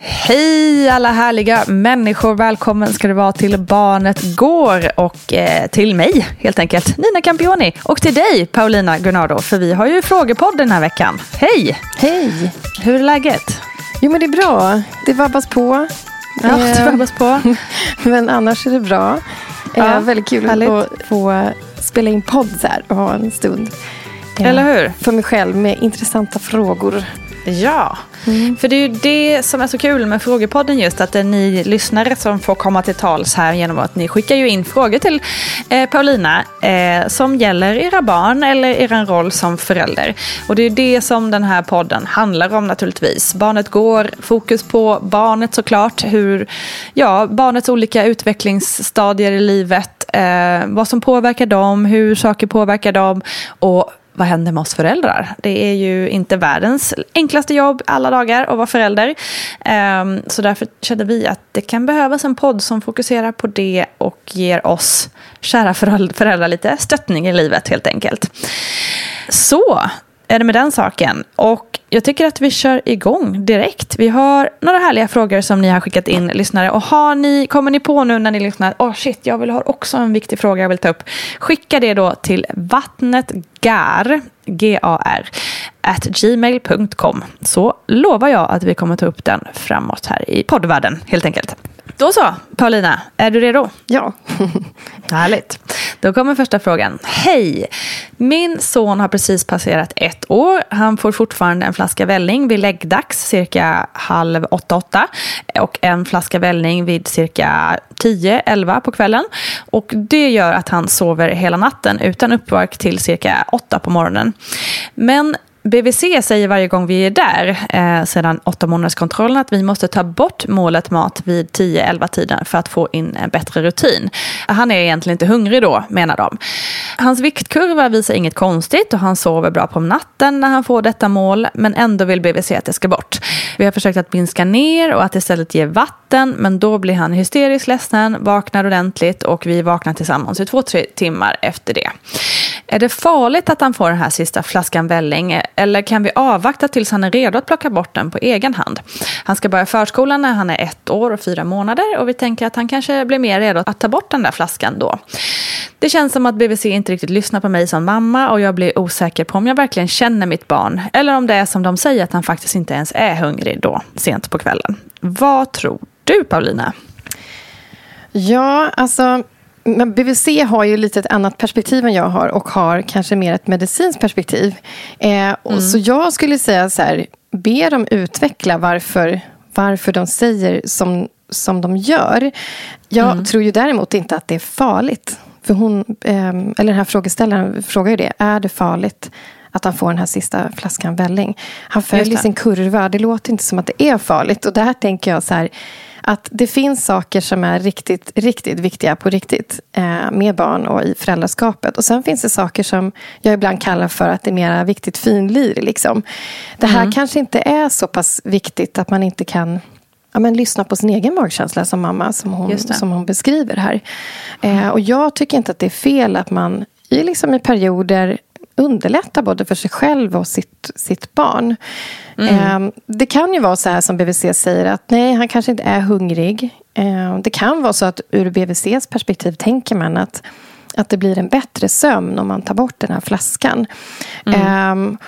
Hej alla härliga människor, välkommen ska det vara till Barnet Går och eh, till mig helt enkelt, Nina Campioni. Och till dig Paulina Gunnardo, för vi har ju frågepodd den här veckan. Hej! Hej! Hur är läget? Jo men det är bra, det vabbas på. Ja, det vabbas på. men annars är det bra. Ja, eh, väldigt kul härligt. att få spela in podd här och ha en stund. eh, Eller hur? För mig själv med intressanta frågor. Ja, för det är ju det som är så kul med Frågepodden just att det är ni lyssnare som får komma till tals här genom att ni skickar ju in frågor till eh, Paulina eh, som gäller era barn eller er roll som förälder. Och det är det som den här podden handlar om naturligtvis. Barnet går, fokus på barnet såklart, hur, ja, barnets olika utvecklingsstadier i livet, eh, vad som påverkar dem, hur saker påverkar dem och vad händer med oss föräldrar? Det är ju inte världens enklaste jobb alla dagar att vara förälder. Ehm, så därför kände vi att det kan behövas en podd som fokuserar på det och ger oss kära föräldrar lite stöttning i livet helt enkelt. Så är det med den saken. Och jag tycker att vi kör igång direkt. Vi har några härliga frågor som ni har skickat in, lyssnare. Och har ni, kommer ni på nu när ni lyssnar, åh oh shit, jag vill ha också en viktig fråga jag vill ta upp. Skicka det då till vattnetgar, G-A-R, at gmail.com. Så lovar jag att vi kommer ta upp den framåt här i poddvärlden, helt enkelt. Då så, Paulina, är du redo? Ja. Härligt. Då kommer första frågan. Hej! Min son har precis passerat ett år. Han får fortfarande en flaska välling vid läggdags cirka halv åtta, åtta. Och en flaska välling vid cirka tio, elva på kvällen. Och det gör att han sover hela natten utan uppvark till cirka åtta på morgonen. Men BVC säger varje gång vi är där eh, sedan åtta månaderskontrollen att vi måste ta bort målet mat vid 10-11 tiden för att få in en bättre rutin. Han är egentligen inte hungrig då, menar de. Hans viktkurva visar inget konstigt och han sover bra på natten när han får detta mål, men ändå vill BVC att det ska bort. Vi har försökt att minska ner och att istället ge vatten, men då blir han hysteriskt ledsen, vaknar ordentligt och vi vaknar tillsammans i två, tre timmar efter det. Är det farligt att han får den här sista flaskan välling eller kan vi avvakta tills han är redo att plocka bort den på egen hand? Han ska börja förskolan när han är ett år och fyra månader och vi tänker att han kanske blir mer redo att ta bort den där flaskan då. Det känns som att BVC inte riktigt lyssnar på mig som mamma och jag blir osäker på om jag verkligen känner mitt barn eller om det är som de säger att han faktiskt inte ens är hungrig då, sent på kvällen. Vad tror du Paulina? Ja, alltså men BVC har ju lite ett annat perspektiv än jag har och har kanske mer ett medicinskt perspektiv. Eh, och mm. Så jag skulle säga så här, be dem utveckla varför, varför de säger som, som de gör. Jag mm. tror ju däremot inte att det är farligt. För hon, eh, eller den här frågeställaren frågar ju det. Är det farligt att han får den här sista flaskan välling? Han följer sin kurva. Det låter inte som att det är farligt. Och där tänker jag så här att det finns saker som är riktigt, riktigt viktiga på riktigt eh, med barn och i föräldraskapet. Och sen finns det saker som jag ibland kallar för att det är mer viktigt finlir. Liksom. Det här mm. kanske inte är så pass viktigt att man inte kan ja, men, lyssna på sin egen magkänsla som mamma, som hon, som hon beskriver här. Eh, och jag tycker inte att det är fel att man i, liksom, i perioder underlättar både för sig själv och sitt, sitt barn. Mm. Eh, det kan ju vara så här som BVC säger att nej, han kanske inte är hungrig. Eh, det kan vara så att ur BVCs perspektiv tänker man att att det blir en bättre sömn om man tar bort den här flaskan. Mm. Eh,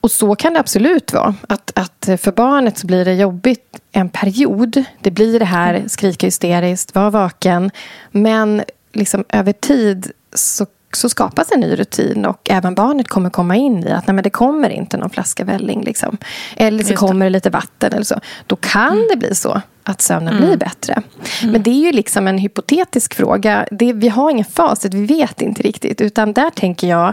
och så kan det absolut vara. Att, att för barnet så blir det jobbigt en period. Det blir det här skrika hysteriskt, vara vaken. Men liksom över tid så så skapas en ny rutin och även barnet kommer komma in i att nej, men det kommer inte någon flaska välling. Liksom. Eller så kommer det lite vatten eller så. Då kan mm. det bli så att sömnen mm. blir bättre. Mm. Men det är ju liksom en hypotetisk fråga. Det, vi har ingen facit, vi vet inte riktigt. Utan där tänker jag,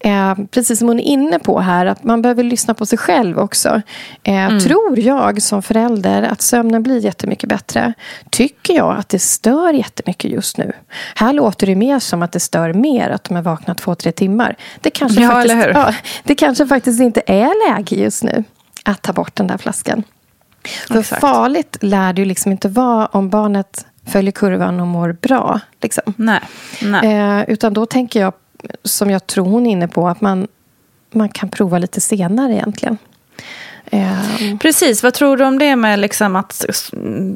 eh, precis som hon är inne på här, att man behöver lyssna på sig själv också. Eh, mm. Tror jag som förälder att sömnen blir jättemycket bättre? Tycker jag att det stör jättemycket just nu? Här låter det mer som att det stör mer att de är vakna två, tre timmar. Det kanske, ja, faktiskt, ja, det kanske faktiskt inte är läge just nu att ta bort den där flaskan. För Exakt. farligt lär det ju liksom inte vara om barnet följer kurvan och mår bra. Liksom. Nej. Nej. Eh, utan då tänker jag, som jag tror hon är inne på, att man, man kan prova lite senare egentligen. Eh. Precis, vad tror du om det med liksom att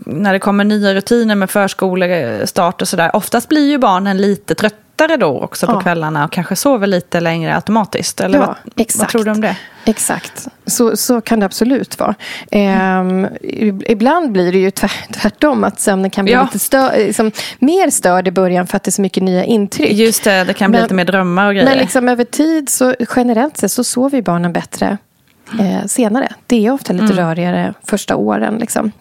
när det kommer nya rutiner med förskolestart och sådär. Oftast blir ju barnen lite trötta lättare då också på ja. kvällarna och kanske sover lite längre automatiskt? Eller ja, vad, exakt. vad tror du om det? Exakt, så, så kan det absolut vara. Mm. ibland blir det ju tvärtom, att sömnen kan bli ja. lite stör, liksom, mer störd i början för att det är så mycket nya intryck. Just det, det kan bli men, lite mer drömmar och grejer. Men liksom, över tid, så generellt sett, så sover barnen bättre eh, senare. Det är ofta lite mm. rörigare första åren. Liksom.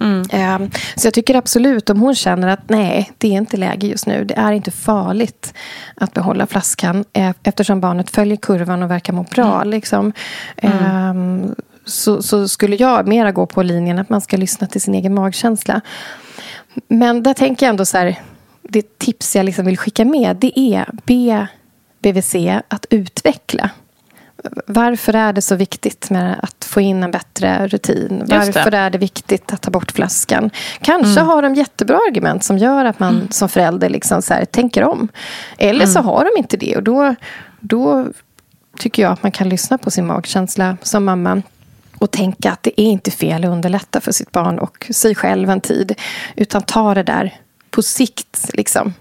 Mm. Så jag tycker absolut om hon känner att nej, det är inte läge just nu. Det är inte farligt att behålla flaskan eh, eftersom barnet följer kurvan och verkar må bra. Mm. Liksom. Mm. Ehm, så, så, skulle jag mera gå på linjen att man ska lyssna till sin egen magkänsla. Men där tänker jag ändå så här, det tips jag liksom vill skicka med det är be BVC att utveckla varför är det så viktigt med att få in en bättre rutin? Varför är det viktigt att ta bort flaskan? Kanske mm. har de jättebra argument som gör att man mm. som förälder liksom så här, tänker om. Eller mm. så har de inte det. Och då, då tycker jag att man kan lyssna på sin magkänsla som mamma och tänka att det är inte fel att underlätta för sitt barn och sig själv en tid. Utan ta det där på sikt. Liksom.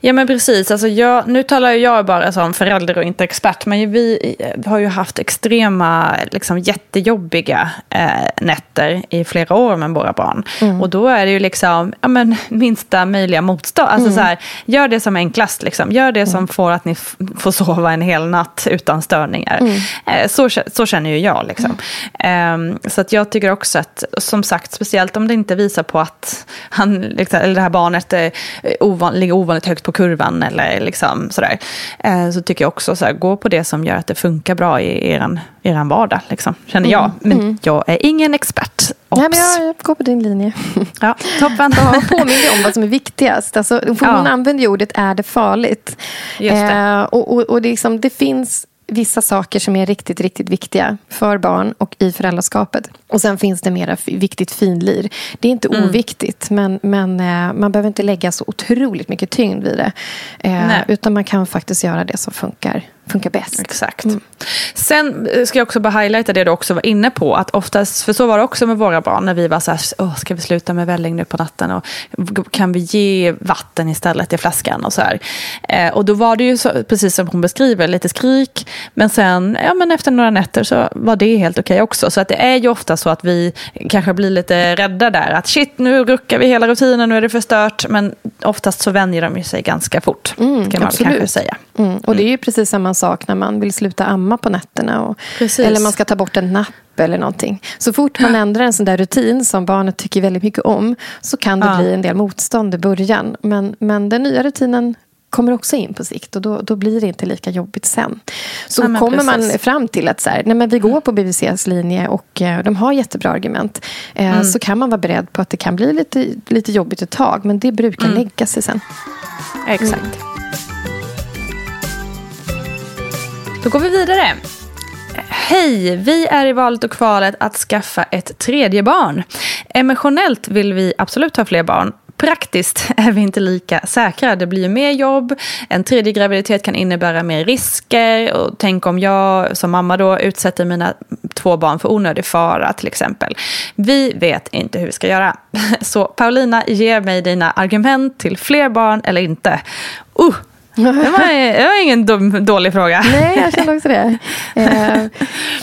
Ja men precis, alltså jag, nu talar jag bara som förälder och inte expert, men vi har ju haft extrema, liksom jättejobbiga eh, nätter i flera år med våra barn. Mm. Och då är det ju liksom, ja men minsta möjliga motstånd. Alltså mm. så här, gör det som enklast, liksom. gör det som mm. får att ni får sova en hel natt utan störningar. Mm. Eh, så, så känner ju jag. Liksom. Eh, så att jag tycker också att, som sagt, speciellt om det inte visar på att han, liksom, eller det här barnet är ovanligt ovanligt högt på kurvan eller liksom sådär. Eh, så tycker jag också så här, gå på det som gör att det funkar bra i er, er vardag, liksom, känner jag. Mm. Men mm. jag är ingen expert. Ops. Nej, men jag, jag går på din linje. Ja, toppen. Ja, påminner om vad som är viktigast. Alltså, hon ja. använder ju ordet är det farligt. Just det. Eh, och, och, och det, liksom, det finns vissa saker som är riktigt, riktigt viktiga för barn och i föräldraskapet. Och sen finns det mera viktigt finlir. Det är inte mm. oviktigt, men, men eh, man behöver inte lägga så otroligt mycket tyngd vid det. Eh, utan man kan faktiskt göra det som funkar funkar bäst. Exakt. Mm. Sen ska jag också bara highlighta det du också var inne på. Att oftast, för så var det också med våra barn när vi var så här, Åh, ska vi sluta med välling nu på natten? Och kan vi ge vatten istället i flaskan? Och så här. Eh, och då var det ju så, precis som hon beskriver, lite skrik. Men sen, ja men efter några nätter så var det helt okej okay också. Så att det är ju ofta så att vi kanske blir lite rädda där. Att shit, nu ruckar vi hela rutinen, nu är det förstört. Men oftast så vänjer de sig ganska fort. Mm, kan man absolut. kanske säga. Mm. Och det är ju precis samma sak när man vill sluta amma på nätterna. Och, eller man ska ta bort en napp eller någonting. Så fort man ändrar en sån där rutin som barnet tycker väldigt mycket om så kan det ja. bli en del motstånd i början. Men, men den nya rutinen kommer också in på sikt och då, då blir det inte lika jobbigt sen. Så nej, kommer precis. man fram till att så här, nej, men vi går på BVCs linje och eh, de har jättebra argument eh, mm. så kan man vara beredd på att det kan bli lite, lite jobbigt ett tag men det brukar mm. lägga sig sen. Exakt. Mm. Då går vi vidare. Hej! Vi är i valet och kvalet att skaffa ett tredje barn. Emotionellt vill vi absolut ha fler barn. Praktiskt är vi inte lika säkra. Det blir mer jobb. En tredje graviditet kan innebära mer risker. Och tänk om jag som mamma då utsätter mina två barn för onödig fara till exempel. Vi vet inte hur vi ska göra. Så Paulina, ge mig dina argument till fler barn eller inte. Uh, det var, det var ingen dum, dålig fråga. Nej, jag kände också det. Eh,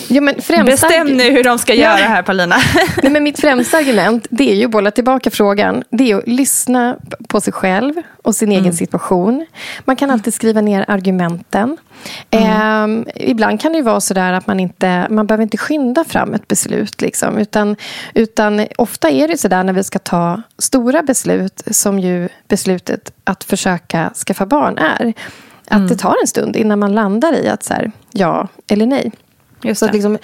jo, men främsta... Bestäm nu hur de ska ja. göra här, Paulina. Nej, men mitt främsta argument det är ju att bolla tillbaka frågan. Det är att lyssna på sig själv och sin mm. egen situation. Man kan alltid skriva ner argumenten. Mm. Eh, ibland kan det ju vara så där att man inte man behöver inte skynda fram ett beslut. Liksom, utan, utan ofta är det så där när vi ska ta stora beslut som ju beslutet att försöka skaffa barn är. Att mm. det tar en stund innan man landar i att så här, ja eller nej. Just så att liksom,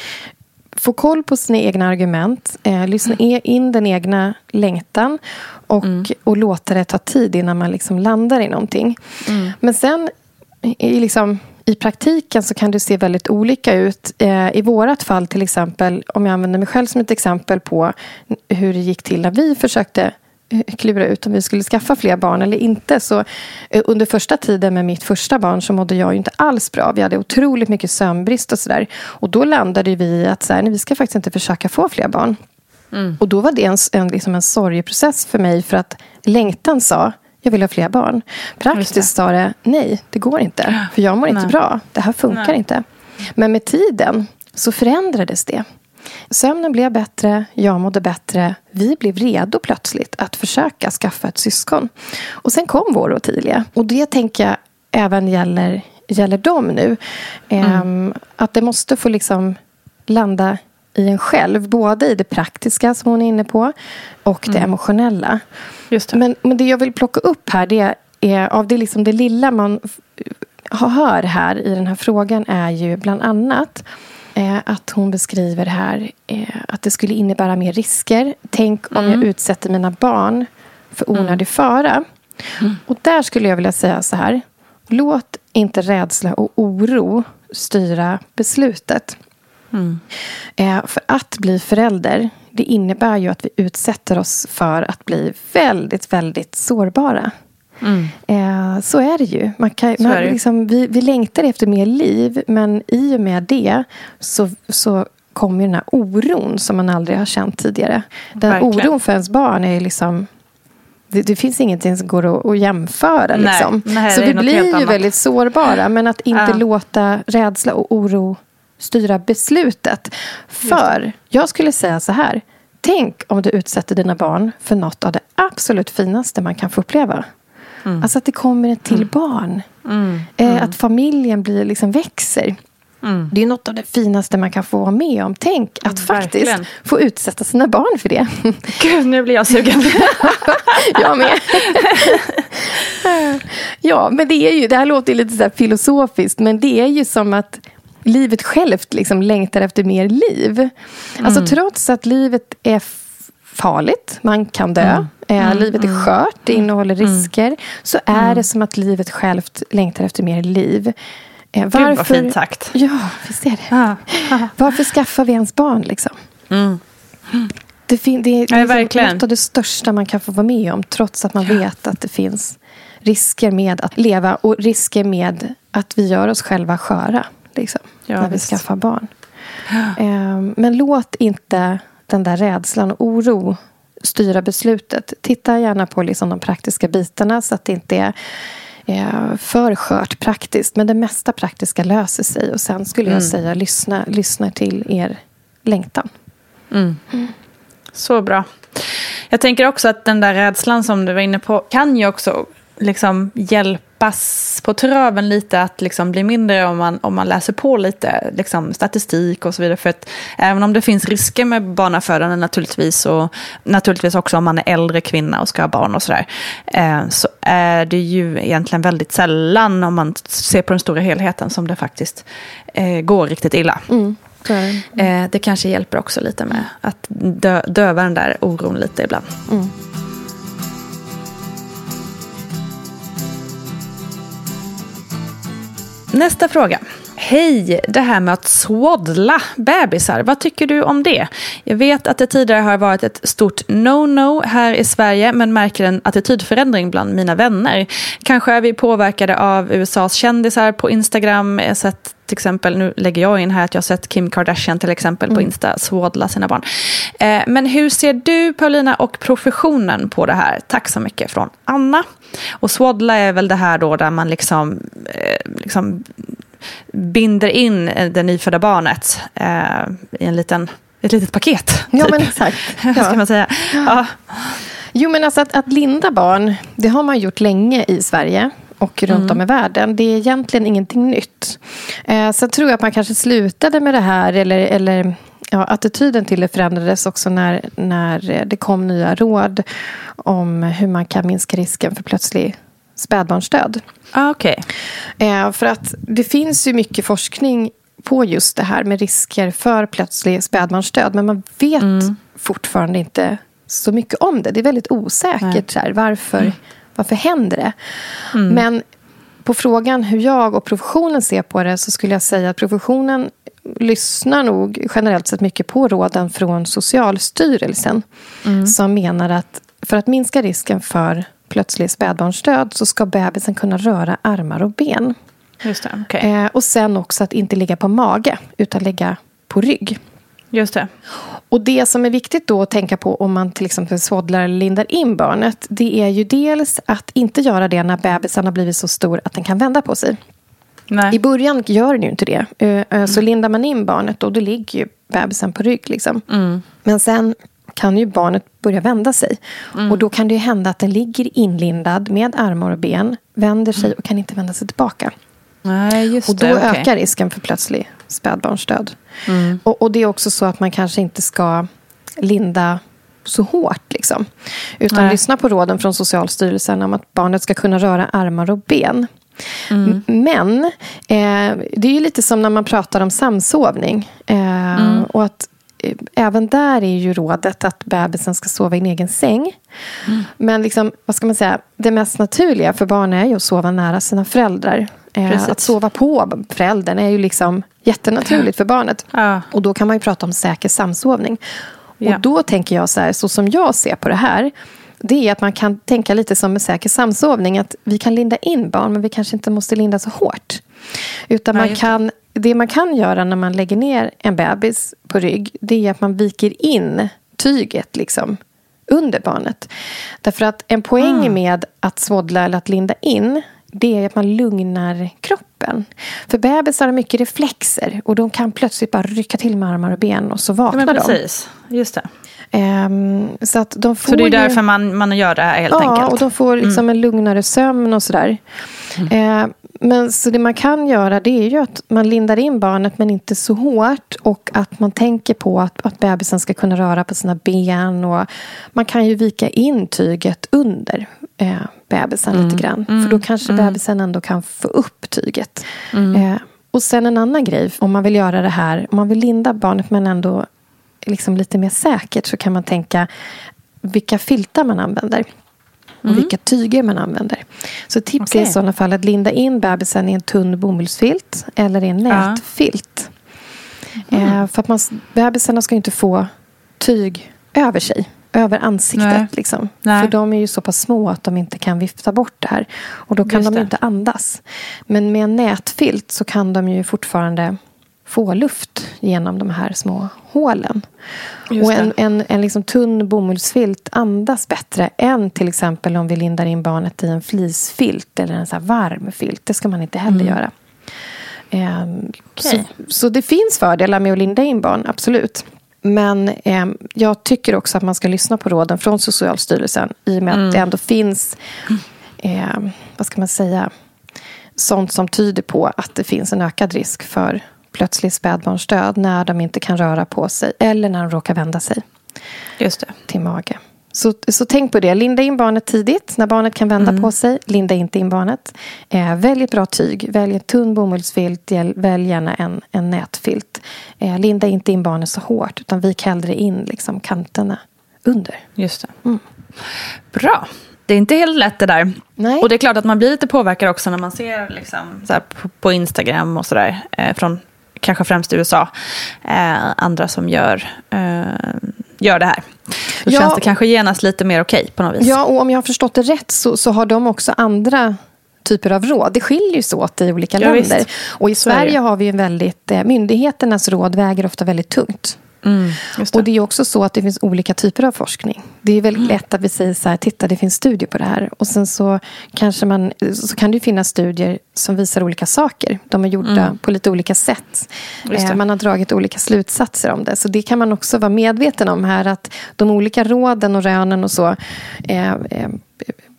få koll på sina egna argument, eh, lyssna mm. in den egna längtan och, mm. och låta det ta tid innan man liksom landar i någonting. Mm. Men sen i, liksom, i praktiken så kan det se väldigt olika ut. Eh, I vårat fall till exempel, om jag använder mig själv som ett exempel på hur det gick till när vi försökte klura ut om vi skulle skaffa fler barn eller inte. Så eh, under första tiden med mitt första barn så mådde jag inte alls bra. Vi hade otroligt mycket sömnbrist och sådär. Och då landade vi i att så här, nej, vi ska faktiskt inte försöka få fler barn. Mm. Och då var det en, en, liksom en sorgeprocess för mig för att längtan sa jag vill ha fler barn. Praktiskt sa det nej, det går inte. För jag mår nej. inte bra. Det här funkar nej. inte. Men med tiden så förändrades det. Sömnen blev bättre, jag mådde bättre. Vi blev redo plötsligt att försöka skaffa ett syskon. Och sen kom vår Ottilia. Och det tänker jag även gäller, gäller dem nu. Mm. Ehm, att det måste få liksom landa i en själv. Både i det praktiska som hon är inne på och det mm. emotionella. Just det. Men, men det jag vill plocka upp här det är av det, liksom det lilla man hör här i den här frågan är ju bland annat eh, att hon beskriver här eh, att det skulle innebära mer risker. Tänk om mm. jag utsätter mina barn för mm. onödig fara. Mm. Och där skulle jag vilja säga så här. Låt inte rädsla och oro styra beslutet. Mm. Eh, för att bli förälder, det innebär ju att vi utsätter oss för att bli väldigt, väldigt sårbara. Mm. Eh, så är det ju. Man kan, man, liksom, vi, vi längtar efter mer liv, men i och med det så, så kommer den här oron som man aldrig har känt tidigare. Den Verkligen. oron för ens barn är liksom det, det, finns ingenting som går att, att jämföra. Nej, liksom. nej, så vi blir ju annat. väldigt sårbara. Men att inte ja. låta rädsla och oro styra beslutet. För jag skulle säga så här. Tänk om du utsätter dina barn för något av det absolut finaste man kan få uppleva. Mm. Alltså att det kommer ett till mm. barn. Mm. Eh, mm. att familjen blir, liksom växer. Mm. Det är något av det finaste man kan få vara med om. Tänk att faktiskt få utsätta sina barn för det. Gud, nu blir jag sugen. jag med. ja, men det är ju, det här låter lite så filosofiskt, men det är ju som att livet självt liksom längtar efter mer liv. Alltså, mm. Alltså trots att livet är farligt, man kan dö, mm. Eh, mm. livet är mm. skört, det innehåller mm. risker, så är mm. det som att livet självt längtar efter mer liv. Eh, varför, Gud vad fint sagt. Ja, visst är det. Ja. Varför skaffar vi ens barn liksom? Mm. Det, fin- det är Ja, liksom något av det största man kan få vara med om. Trots att man vet att det finns risker med att leva. Och risker med att vi gör oss själva sköra. Liksom, Ja, när vi visst. skaffar barn. Ehm, men låt inte den där rädslan och oro styra beslutet. Titta gärna på liksom de praktiska bitarna så att det inte är eh, för skört praktiskt. Men det mesta praktiska löser sig. Och sen skulle jag säga lyssna, lyssna till er längtan. Så bra. Jag tänker också att den där rädslan som du var inne på kan ju också liksom hjälpas på traven lite att liksom bli mindre om man, om man läser på lite liksom statistik och så vidare. För att även om det finns risker med barnafödande naturligtvis och naturligtvis också om man är äldre kvinna och ska ha barn och sådär. Eh, så är det ju egentligen väldigt sällan om man ser på den stora helheten som det faktiskt eh, går riktigt illa. Så är det. Eh, det kanske hjälper också lite med att dö, döva den där oron lite ibland. Nästa fråga. Hej, det här med att swaddla bebisar, vad tycker du om det? Jag vet att det tidigare har varit ett stort no-no här i Sverige men märker en attitydförändring bland mina vänner. Kanske är vi påverkade av USAs kändisar på Instagram. Jag har sett till exempel, nu lägger jag in här att jag har sett Kim Kardashian till exempel på Insta swaddla sina barn. Eh, men hur ser du Paulina och professionen på det här? Tack så mycket från Anna. Och swaddla är väl det här då där man liksom, eh, liksom binder in det nyfödda barnet eh, i en liten, ett litet paket. Ja, typ. men exakt. Vad ska Ja. man säga? Ja. Jo, men alltså att, att linda barn, det har man gjort länge i Sverige och runt om i världen. Det är egentligen ingenting nytt. Eh, så tror jag att man kanske slutade med det här, eller, eller ja, attityden till det förändrades också när, när det kom nya råd om hur man kan minska risken för plötslig spädbarnsdöd. Ah, Okej. Eh, för att det finns ju mycket forskning på just det här med risker för plötslig spädbarnsdöd. Men man vet fortfarande inte så mycket om det. Det är väldigt osäkert. Så här, varför, varför händer det? Men på frågan hur jag och professionen ser på det så skulle jag säga att professionen lyssnar nog generellt sett mycket på råden från Socialstyrelsen. Som menar att för att minska risken för plötslig spädbarnsdöd så ska bebisen kunna röra armar och ben. Just det. okej. Eh, och sen också att inte ligga på mage utan ligga på rygg. Just det. Och det som är viktigt då att tänka på om man till exempel swaddlar eller lindar in barnet det är ju dels att inte göra det när bebisen har blivit så stor att den kan vända på sig. Nej. I början gör den ju inte det. Eh, eh, Så lindar man in barnet då, då ligger ju bebisen på rygg. Liksom. Men sen kan ju barnet börja vända sig. Och då kan det hända att den ligger inlindad med armar och ben, vänder sig och kan inte vända sig tillbaka. Nej, Och då det. okej. ökar risken för plötslig spädbarnsdöd. Och, och det är också så att man kanske inte ska linda så hårt. Liksom. Utan Nej. lyssna på råden från Socialstyrelsen om att barnet ska kunna röra armar och ben. M- Men eh, det är ju lite som när man pratar om samsovning. Eh, Och att eh, även där är ju rådet att bebisen ska sova i en egen säng. Men liksom, vad ska man säga, det mest naturliga för barn är ju att sova nära sina föräldrar. Eh, Precis. att sova på föräldern är ju liksom jättenaturligt för barnet. Ja. Och då kan man ju prata om säker samsovning. Ja. Och då tänker jag så här, så som jag ser på det här. Det är att man kan tänka lite som med säker samsovning. Att vi kan linda in barn, men vi kanske inte måste linda så hårt. Utan man kan, det man kan göra när man lägger ner en bebis på rygg. Det är att man viker in tyget liksom under barnet. Därför att en poäng Ah. med att swaddla eller att linda in det är att man lugnar kroppen. För bebisar har mycket reflexer och de kan plötsligt bara rycka till med armar och ben och så Ja, vaknar men de. precis. Just det. Ehm, så att de får Så det är därför man, man gör det här helt ja, enkelt? Mm. och de får liksom en lugnare sömn och sådär. Eh, men så det man kan göra det är ju att man lindar in barnet men inte så hårt. Och att man tänker på att, att bebisen ska kunna röra på sina ben. Och man kan ju vika in tyget under eh, bebisen Mm. lite grann. För då kanske bebisen ändå kan få upp tyget. Mm. Eh, och sen en annan grej, om man vill göra det här, om man vill linda barnet men ändå liksom lite mer säkert så kan man tänka vilka filtar man använder. och mm. vilka tyger man använder. Så tips okay. är i sådana fall att linda in bebisen i en tunn bomullsfilt eller i en nätfilt. Mm. Eh, för att man, bebisarna ska inte få tyg över sig över ansiktet. Nej. Liksom. Nej. För de är ju så pass små att de inte kan vifta bort det här. Och då kan Just de det. inte andas. Men med en nätfilt så kan de ju fortfarande få luft genom de här små hålen. Just och en, en, en liksom tunn bomullsfilt andas bättre än till exempel om vi lindar in barnet i en fleecefilt eller en så varm filt. Det ska man inte heller mm. göra. Um, okay. så, så, det finns fördelar med att linda in barn, absolut. Men eh, jag tycker också att man ska lyssna på råden från Socialstyrelsen i och med mm. att det ändå finns, eh, vad ska man säga, sånt som tyder på att det finns en ökad risk för plötslig spädbarnsdöd när de inte kan röra på sig eller när de råkar vända sig Just det. till mage. Så, så tänk på det. Linda in barnet tidigt, när barnet kan vända mm. på sig. Linda inte in barnet. Eh, välj ett bra tyg. Välj en tunn bomullsfilt. Välj gärna en, en nätfilt. Eh, linda inte in barnet så hårt, utan vik hellre in liksom, kanterna under. Just det. Mm. Bra. Det är inte helt lätt det där. Nej. Och det är klart att man blir lite påverkad också när man ser liksom, på, på, Instagram och sådär. Eh, från kanske främst USA. Eh, andra som gör eh, gör det här. Då ja, känns det kanske genast lite mer okej okay på något vis. Ja, och om jag har förstått det rätt så, så har de också andra typer av råd. Det skiljer sig åt i olika ja, länder. Visst. Och i Sverige har vi en väldigt... Eh, myndigheternas råd väger ofta väldigt tungt. Mm, det. Och det är också så att det finns olika typer av forskning. Det är väldigt mm. lätt att vi säger så här, titta det finns studier på det här. Och sen så, kanske man, så kan det finnas studier som visar olika saker. De är gjorda mm. på lite olika sätt. Eh, man har dragit olika slutsatser om det. Så det kan man också vara medveten om här. Att de olika råden och rönen och så eh, eh,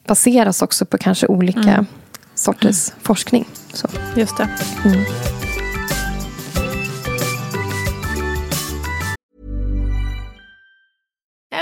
baseras också på kanske olika mm. sorters forskning. Så. Just det.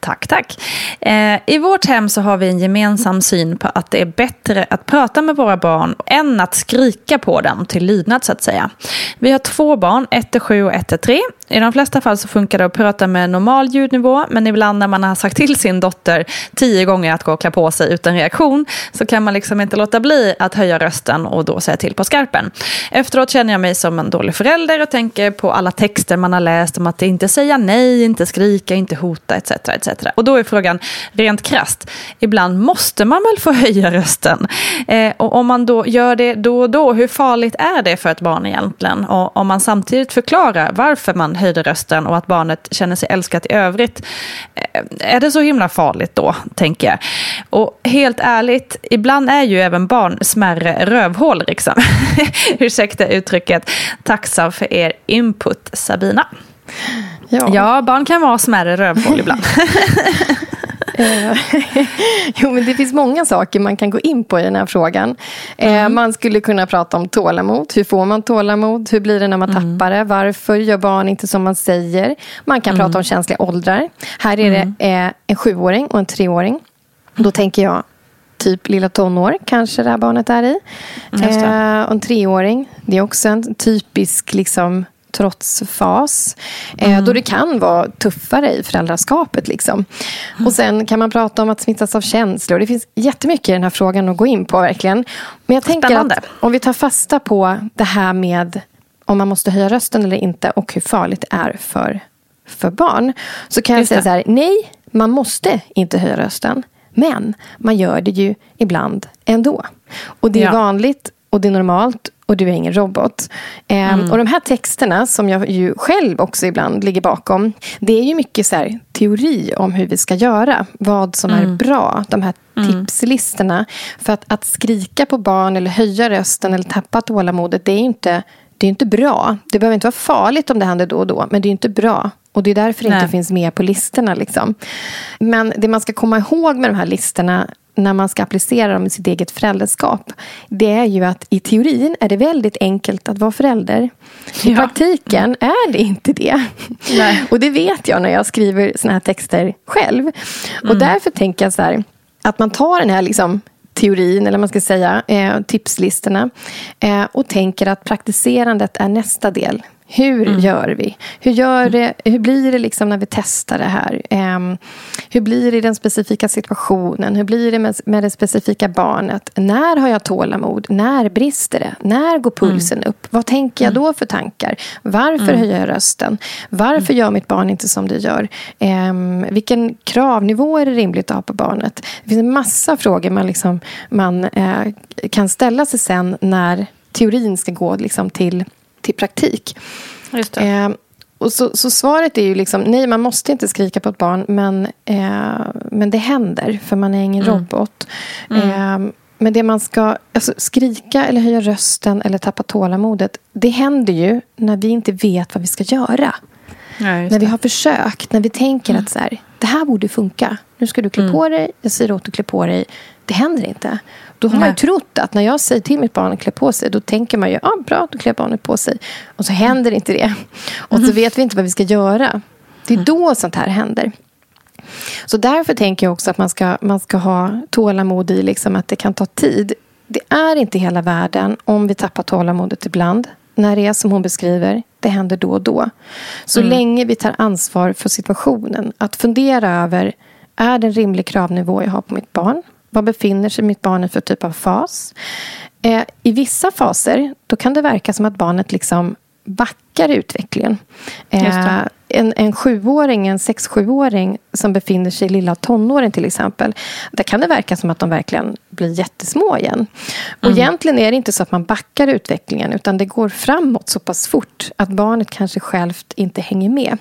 Tack, tack. Eh, I vårt hem så har vi en gemensam syn på att det är bättre att prata med våra barn än att skrika på dem till lydnad så att säga. Vi har två barn, ett är sju och ett är tre. I de flesta fall så funkar det att prata med normal ljudnivå, men ibland när man har sagt till sin dotter tio gånger att gå och klä på sig utan reaktion så kan man liksom inte låta bli att höja rösten och då säga till på skarpen. Efteråt känner jag mig som en dålig förälder och tänker på alla texter man har läst om att inte säga nej, inte skrika, inte hota etc. etc. Och då är frågan rent krast, ibland måste man väl få höja rösten? Eh, och om man då gör det då och då, hur farligt är det för ett barn egentligen? Och om man samtidigt förklarar varför man höjde rösten och att barnet känner sig älskat i övrigt, eh, är det så himla farligt då, tänker jag. Och helt ärligt, ibland är ju även barn smärre rövhål, liksom. Ursäkta uttrycket. Tacksam för er input, Sabina. Ja. ja, barn kan vara smärre rövhål ibland. Eh, jo, men det finns många saker man kan gå in på i den här frågan. Eh, mm. Man skulle kunna prata om tålamod. Hur får man tålamod? Hur blir det när man mm. tappar det? Varför gör barn inte som man säger? Man kan mm. prata om känsliga åldrar. Här är det mm. eh, en sjuåring och en treåring. Då tänker jag typ lilla tonår kanske det här barnet är i. Eh, och en treåring, det är också en typisk liksom, trotsfas. Eh, mm. då det kan vara tuffare i föräldraskapet. Liksom. Mm. Och sen kan man prata om att smittas av känslor. Det finns jättemycket i den här frågan att gå in på verkligen. Men jag tänker Spännande. att om vi tar fasta på det här med om man måste höja rösten eller inte och hur farligt det är för, för barn. Så kan jag säga så här, nej, man måste inte höja rösten. Men man gör det ju ibland ändå. Och det är ja. vanligt och det är normalt och du är ingen robot. Ehm, mm. Och de här texterna som jag ju själv också ibland ligger bakom. Det är ju mycket så här, teori om hur vi ska göra. Vad som mm. är bra. De här mm. tipslistorna. För att, att skrika på barn eller höja rösten eller tappa tålamodet. Det är inte, det är inte bra. Det behöver inte vara farligt om det händer då och då. Men det är inte bra. Och det är därför det inte finns med på listorna. Liksom. Men det man ska komma ihåg med de här listorna när man ska applicera dem i sitt eget föräldraskap. Det är ju att i teorin är det väldigt enkelt att vara förälder. I ja. praktiken är det inte det. Nej. Och det vet jag när jag skriver såna här texter själv. Och mm. därför tänker jag så här, att man tar den här liksom teorin, eller man ska säga, eh, tipslistorna eh, och tänker att praktiserandet är nästa del. Hur mm. gör vi? Hur, gör det, hur blir det liksom när vi testar det här? Um, hur blir det i den specifika situationen? Hur blir det med, med det specifika barnet? När har jag tålamod? När brister det? När går pulsen mm. upp? Vad tänker jag mm. då för tankar? Varför mm. höjer jag rösten? Varför mm. gör mitt barn inte som det gör? Um, vilken kravnivå är det rimligt att ha på barnet? Det finns en massa frågor man, liksom, man uh, kan ställa sig sen när teorin ska gå liksom till till praktik. Just. Eh, och så, så, svaret är ju liksom, nej man måste inte skrika på ett barn men, eh, men det händer för man är ingen mm. robot. Mm. Eh, men det man ska, alltså skrika eller höja rösten eller tappa tålamodet, det händer ju när vi inte vet vad vi ska göra. Ja, när vi har försökt, när vi tänker mm. att så här, det här borde funka. Nu ska du klä mm. på dig, jag säger åt dig att klä på dig. Det händer inte. Då har Nej. man ju trott att när jag säger till mitt barn att klä på sig, då tänker man ju, ja ah, bra, då klär barnet på sig. Och så händer inte det. Och så mm. vet vi inte vad vi ska göra. Det är mm. då sånt här händer. Så därför tänker jag också att man ska, man ska ha tålamod i liksom att det kan ta tid. Det är inte hela världen om vi tappar tålamodet ibland. När det är som hon beskriver, det händer då och då. Så mm. länge vi tar ansvar för situationen. Att fundera över, är det en rimlig kravnivå jag har på mitt barn? Vad befinner sig mitt barn i för typ av fas? Eh, I vissa faser då kan det verka som att barnet liksom backar i utvecklingen. Eh, en, en sjuåring, en sex-sjuåring som befinner sig i lilla tonåren till exempel. Där kan det verka som att de verkligen blir jättesmå igen. Och mm. egentligen är det inte så att man backar utvecklingen utan det går framåt så pass fort att barnet kanske självt inte hänger med.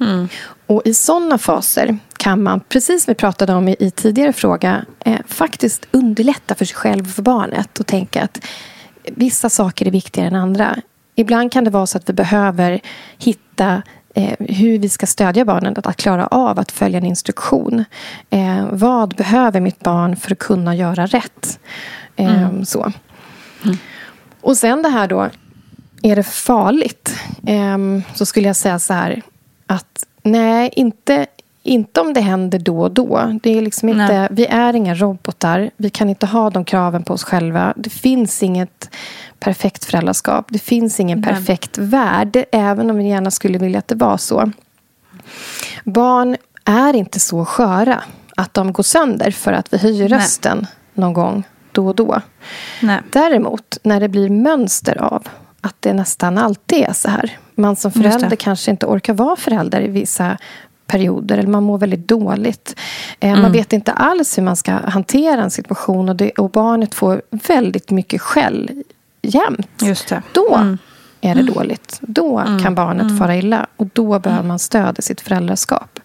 Mm. Och i sådana faser kan man, precis som vi pratade om i, i tidigare fråga, eh, faktiskt underlätta för sig själv och för barnet och tänka att vissa saker är viktigare än andra. Ibland kan det vara så att vi behöver hitta eh, hur vi ska stödja barnen att, att klara av att följa en instruktion. Eh, vad behöver mitt barn för att kunna göra rätt? Eh, mm. Så. Mm. Och sen det här då, är det farligt? Eh, så skulle jag säga så här att nej, inte inte om det händer då och då. Det är liksom inte, vi är inga robotar. Vi kan inte ha de kraven på oss själva. Det finns inget perfekt föräldraskap. Det finns ingen Nej. perfekt värld, även om vi gärna skulle vilja att det var så. Barn är inte så sköra att de går sönder för att vi höjer Nej. rösten någon gång då och då. Nej. Däremot, när det blir mönster av att det nästan alltid är så här. Man som förälder kanske inte orkar vara förälder i vissa perioder. Eller man mår väldigt dåligt. Eh, Mm. Man vet inte alls hur man ska hantera en situation. Och, det, och barnet får väldigt mycket skäll jämt. Just det. Då Mm. är det dåligt. Då kan barnet fara illa. Och då behöver man stöd i sitt föräldraskap.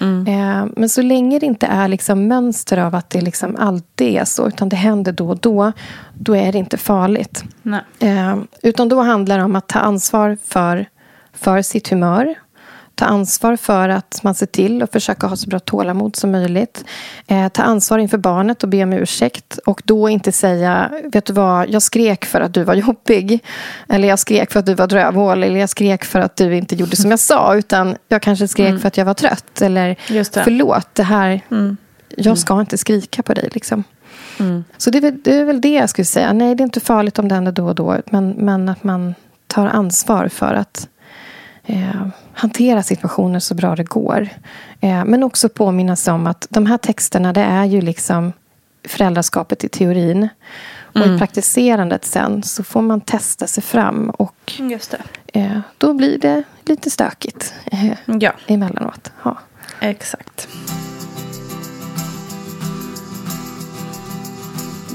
Mm. Eh, men så länge det inte är liksom mönster av att det liksom alltid är så. Utan det händer då och då. Då är det inte farligt. Eh, utan då handlar det om att ta ansvar för, för sitt humör. Ta ansvar för att man ser till att försöka ha så bra tålamod som möjligt. Eh, ta ansvar inför barnet och be om ursäkt. Och då inte säga, vet du vad, jag skrek för att du var jobbig. Eller jag skrek för att du var drövhål. Eller jag skrek för att du inte gjorde som jag sa. Utan jag kanske skrek för att jag var trött. Eller Just det. förlåt, det här, jag ska inte skrika på dig. Liksom. Så det är, väl, det är väl det jag skulle säga. Nej, det är inte farligt om det händer då och då. Men, men att man tar ansvar för att eh, hantera situationer så bra det går. Eh, men också påminna sig om att de här texterna, det är ju liksom föräldraskapet i teorin. Och i praktiserandet sen så får man testa sig fram. Och eh, då blir det lite stökigt eh, Ja, emellanåt. Ja. exakt.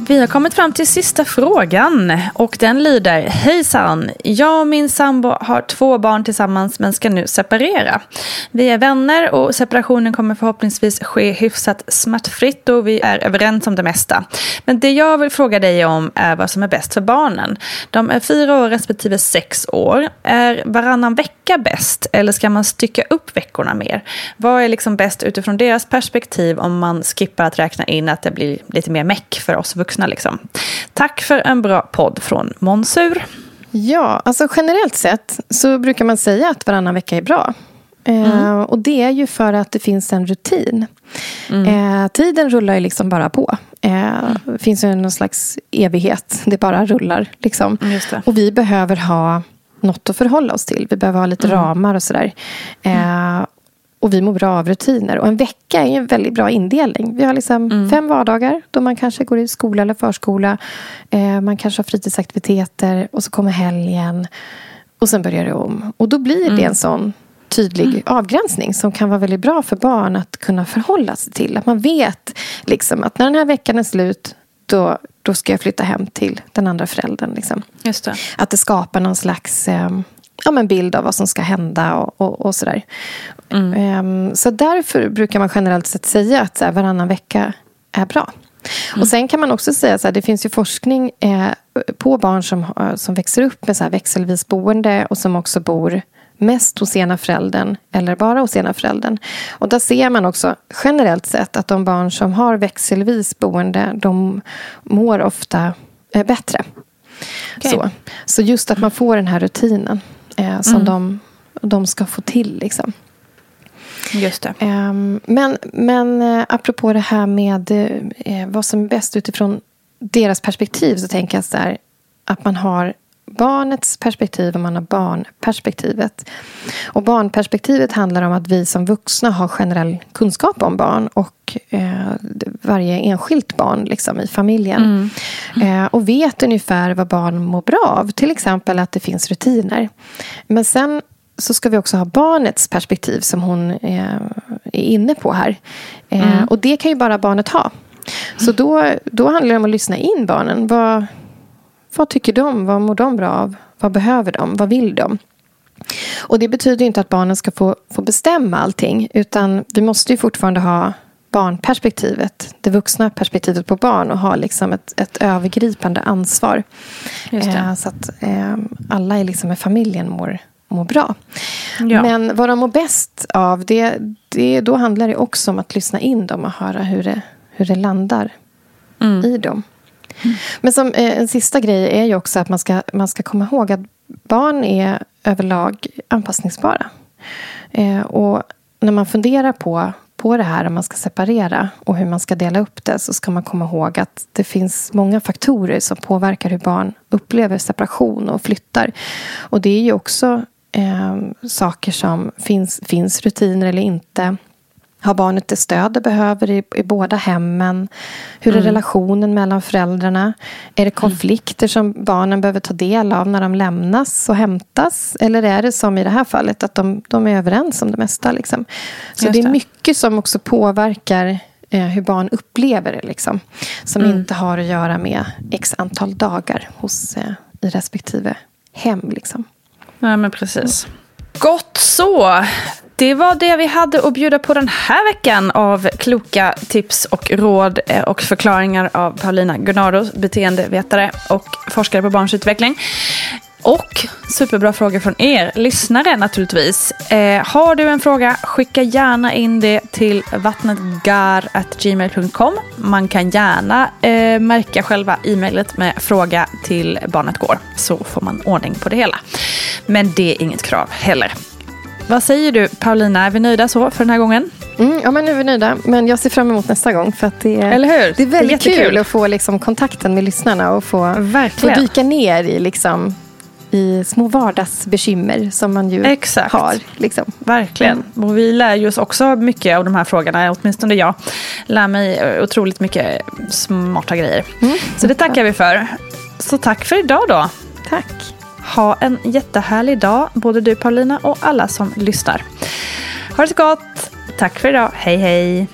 Vi har kommit fram till sista frågan och den lyder Hejsan! Jag och min sambo har två barn tillsammans men ska nu separera. Vi är vänner och separationen kommer förhoppningsvis ske hyfsat smärtfritt och vi är överens om det mesta. Men det jag vill fråga dig om är vad som är bäst för barnen. De är fyra år respektive sex år. Är varannan vecka bäst eller ska man stycka upp veckorna mer? Vad är liksom bäst utifrån deras perspektiv om man skippar att räkna in att det blir lite mer meck för oss vuxna? Liksom. Tack för en bra podd från Monsur. Ja, alltså generellt sett så brukar man säga att varannan vecka är bra. Eh, och det är ju för att det finns en rutin. Eh, tiden rullar ju liksom bara på. Eh, Det finns ju någon slags evighet. Det bara rullar. Liksom. Det. Och vi behöver ha något att förhålla oss till. Vi behöver ha lite ramar och sådär. Eh, och vi mår bra av rutiner. Och en vecka är ju en väldigt bra indelning. Vi har liksom fem vardagar då man kanske går i skola eller förskola. Eh, man kanske har fritidsaktiviteter och så kommer helgen. Och sen börjar det om. Och då blir det en sån tydlig avgränsning som kan vara väldigt bra för barn att kunna förhålla sig till. Att man vet liksom, att när den här veckan är slut då, då ska jag flytta hem till den andra föräldern. Liksom. Just det. Att det skapar någon slags eh, ja, men bild av vad som ska hända och, och, och sådär. Ehm, så därför brukar man generellt sett säga att så här, varannan vecka är bra. Och sen kan man också säga att det finns ju forskning eh, på barn som, har- som växer upp med så här växelvis boende och som också bor mest hos ena föräldern eller bara hos ena föräldern. Och där ser man också generellt sett att de barn som har växelvis boende de mår ofta eh, bättre. Okej. Så. så just att man får den här rutinen eh, som de, de ska få till. Liksom. Just det. Ehm, men, men eh, apropå det här med eh, vad som är bäst utifrån deras perspektiv så tänker jag så här, att man har barnets perspektiv och man har barnperspektivet. Och barnperspektivet handlar om att vi som vuxna har generell kunskap om barn och eh, varje enskilt barn liksom, i familjen. Eh, och vet ungefär vad barn mår bra av. Till exempel att det finns rutiner. Men sen så ska vi också ha barnets perspektiv som hon eh, är inne på här. Eh, Och det kan ju bara barnet ha. Så då, då handlar det om att lyssna in barnen. Vad, vad tycker de? Vad mår de bra av? Vad behöver de? Vad vill de? Och det betyder inte att barnen ska få, få bestämma allting. Utan vi måste ju fortfarande ha barnperspektivet. Det vuxna perspektivet på barn. Och ha liksom ett, ett övergripande ansvar. Eh, så att eh, alla i liksom familjen mår, mår bra. Ja. Men vad de mår bäst av, det, det, då handlar det också om att lyssna in dem och höra hur det, hur det landar i dem. Men som eh, en sista grej är ju också att man ska, man ska komma ihåg att barn är överlag anpassningsbara. Eh, och när man funderar på, på det här om man ska separera och hur man ska dela upp det så ska man komma ihåg att det finns många faktorer som påverkar hur barn upplever separation och flyttar. Och det är ju också eh, saker som finns, finns rutiner eller inte. Har barnet det stöd det behöver i, i båda hemmen? Hur är mm. relationen mellan föräldrarna? Är det konflikter som barnen behöver ta del av när de lämnas och hämtas? Eller är det som i det här fallet att de, de är överens om det mesta? Liksom? Så Just det är mycket som också påverkar eh, hur barn upplever det. Liksom, som mm. inte har att göra med x antal dagar hos, eh, i respektive hem. Liksom. Nej, men precis. Gott så. Det var det vi hade att bjuda på den här veckan av kloka tips och råd eh, och förklaringar av Paulina Gunnardo, beteendevetare och forskare på barns utveckling. Och superbra frågor från er lyssnare naturligtvis. Eh, har du en fråga, skicka gärna in det till vattnetgar.gmail.com. Man kan gärna eh, märka själva e-mailet med fråga till Barnet Går, så får man ordning på det hela. Men det är inget krav heller. Vad säger du Paulina, är vi nöjda så för den här gången? Mm, ja, men nu är vi nöjda. Men jag ser fram emot nästa gång. För att det, är, Eller hur? det är väldigt det är kul att få liksom, kontakten med lyssnarna och få, få dyka ner i, liksom, i små vardagsbekymmer som man ju Exakt. har. Liksom. Verkligen. Mm. Och vi lär ju oss också mycket av de här frågorna. Åtminstone jag lär mig otroligt mycket smarta grejer. Mm. Så det tackar vi för. Så tack för idag då. Tack. Ha en jättehärlig dag, både du Paulina och alla som lyssnar. Ha det så gott. Tack för idag. Hej hej.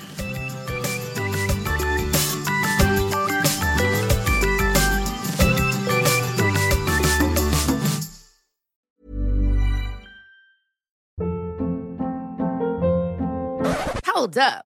Hold up.